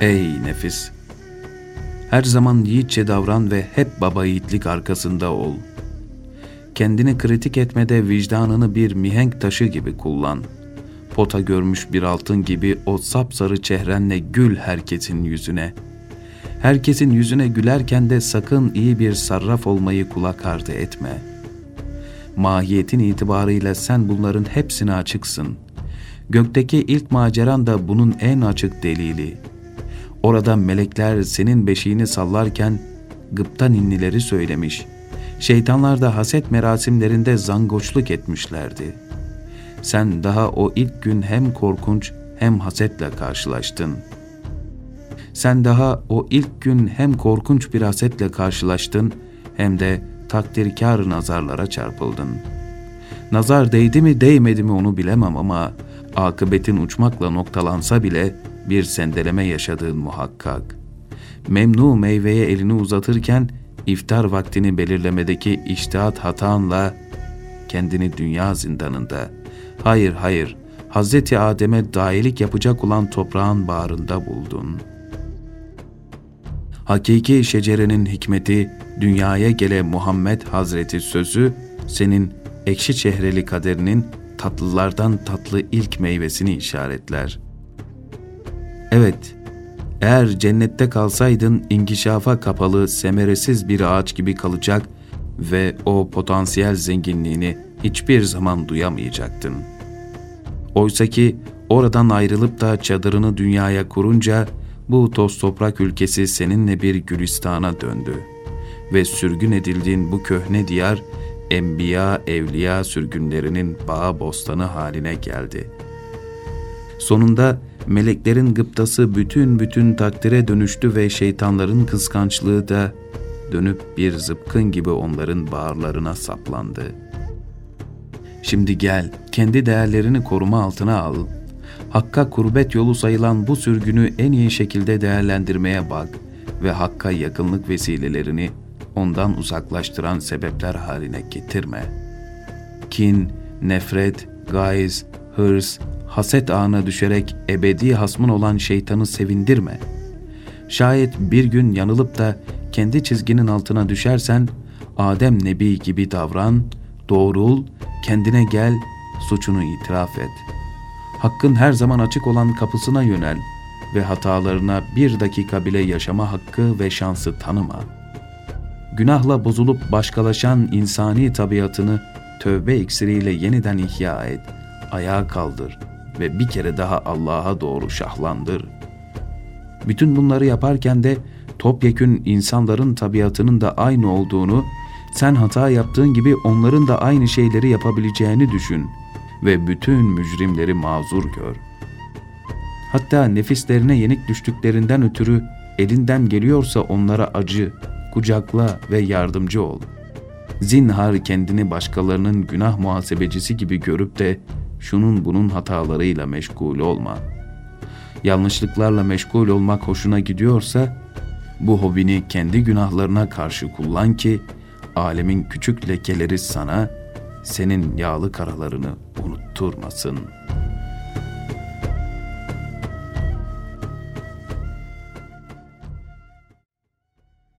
Ey nefis! Her zaman yiğitçe davran ve hep baba yiğitlik arkasında ol. Kendini kritik etmede vicdanını bir mihenk taşı gibi kullan. Pota görmüş bir altın gibi o sapsarı çehrenle gül herkesin yüzüne. Herkesin yüzüne gülerken de sakın iyi bir sarraf olmayı kulak ardı etme. Mahiyetin itibarıyla sen bunların hepsine açıksın. Gökteki ilk maceran da bunun en açık delili.'' Orada melekler senin beşiğini sallarken gıpta ninnileri söylemiş. Şeytanlar da haset merasimlerinde zangoçluk etmişlerdi. Sen daha o ilk gün hem korkunç hem hasetle karşılaştın. Sen daha o ilk gün hem korkunç bir hasetle karşılaştın hem de takdirkar nazarlara çarpıldın. Nazar değdi mi değmedi mi onu bilemem ama akıbetin uçmakla noktalansa bile bir sendeleme yaşadığın muhakkak. Memnu meyveye elini uzatırken iftar vaktini belirlemedeki iştihat hatanla kendini dünya zindanında, hayır hayır, Hazreti Adem'e dahilik yapacak olan toprağın bağrında buldun. Hakiki şecerenin hikmeti, dünyaya gele Muhammed Hazreti sözü, senin ekşi çehreli kaderinin tatlılardan tatlı ilk meyvesini işaretler.'' Evet, eğer cennette kalsaydın inkişafa kapalı, semeresiz bir ağaç gibi kalacak ve o potansiyel zenginliğini hiçbir zaman duyamayacaktın. Oysaki oradan ayrılıp da çadırını dünyaya kurunca bu toz toprak ülkesi seninle bir gülistana döndü ve sürgün edildiğin bu köhne diyar enbiya evliya sürgünlerinin bağ bostanı haline geldi. Sonunda meleklerin gıptası bütün bütün takdire dönüştü ve şeytanların kıskançlığı da dönüp bir zıpkın gibi onların bağırlarına saplandı. Şimdi gel, kendi değerlerini koruma altına al. Hakka kurbet yolu sayılan bu sürgünü en iyi şekilde değerlendirmeye bak ve Hakk'a yakınlık vesilelerini ondan uzaklaştıran sebepler haline getirme. Kin, nefret, gayz, hırs, haset ağına düşerek ebedi hasmın olan şeytanı sevindirme. Şayet bir gün yanılıp da kendi çizginin altına düşersen, Adem Nebi gibi davran, doğrul, kendine gel, suçunu itiraf et. Hakkın her zaman açık olan kapısına yönel ve hatalarına bir dakika bile yaşama hakkı ve şansı tanıma. Günahla bozulup başkalaşan insani tabiatını tövbe iksiriyle yeniden ihya et, ayağa kaldır.'' Ve bir kere daha Allah'a doğru şahlandır. Bütün bunları yaparken de topyekün insanların tabiatının da aynı olduğunu, sen hata yaptığın gibi onların da aynı şeyleri yapabileceğini düşün ve bütün mücrimleri mazur gör. Hatta nefislerine yenik düştüklerinden ötürü elinden geliyorsa onlara acı, kucakla ve yardımcı ol. Zinhar kendini başkalarının günah muhasebecisi gibi görüp de şunun bunun hatalarıyla meşgul olma. Yanlışlıklarla meşgul olmak hoşuna gidiyorsa, bu hobini kendi günahlarına karşı kullan ki, alemin küçük lekeleri sana, senin yağlı karalarını unutturmasın.''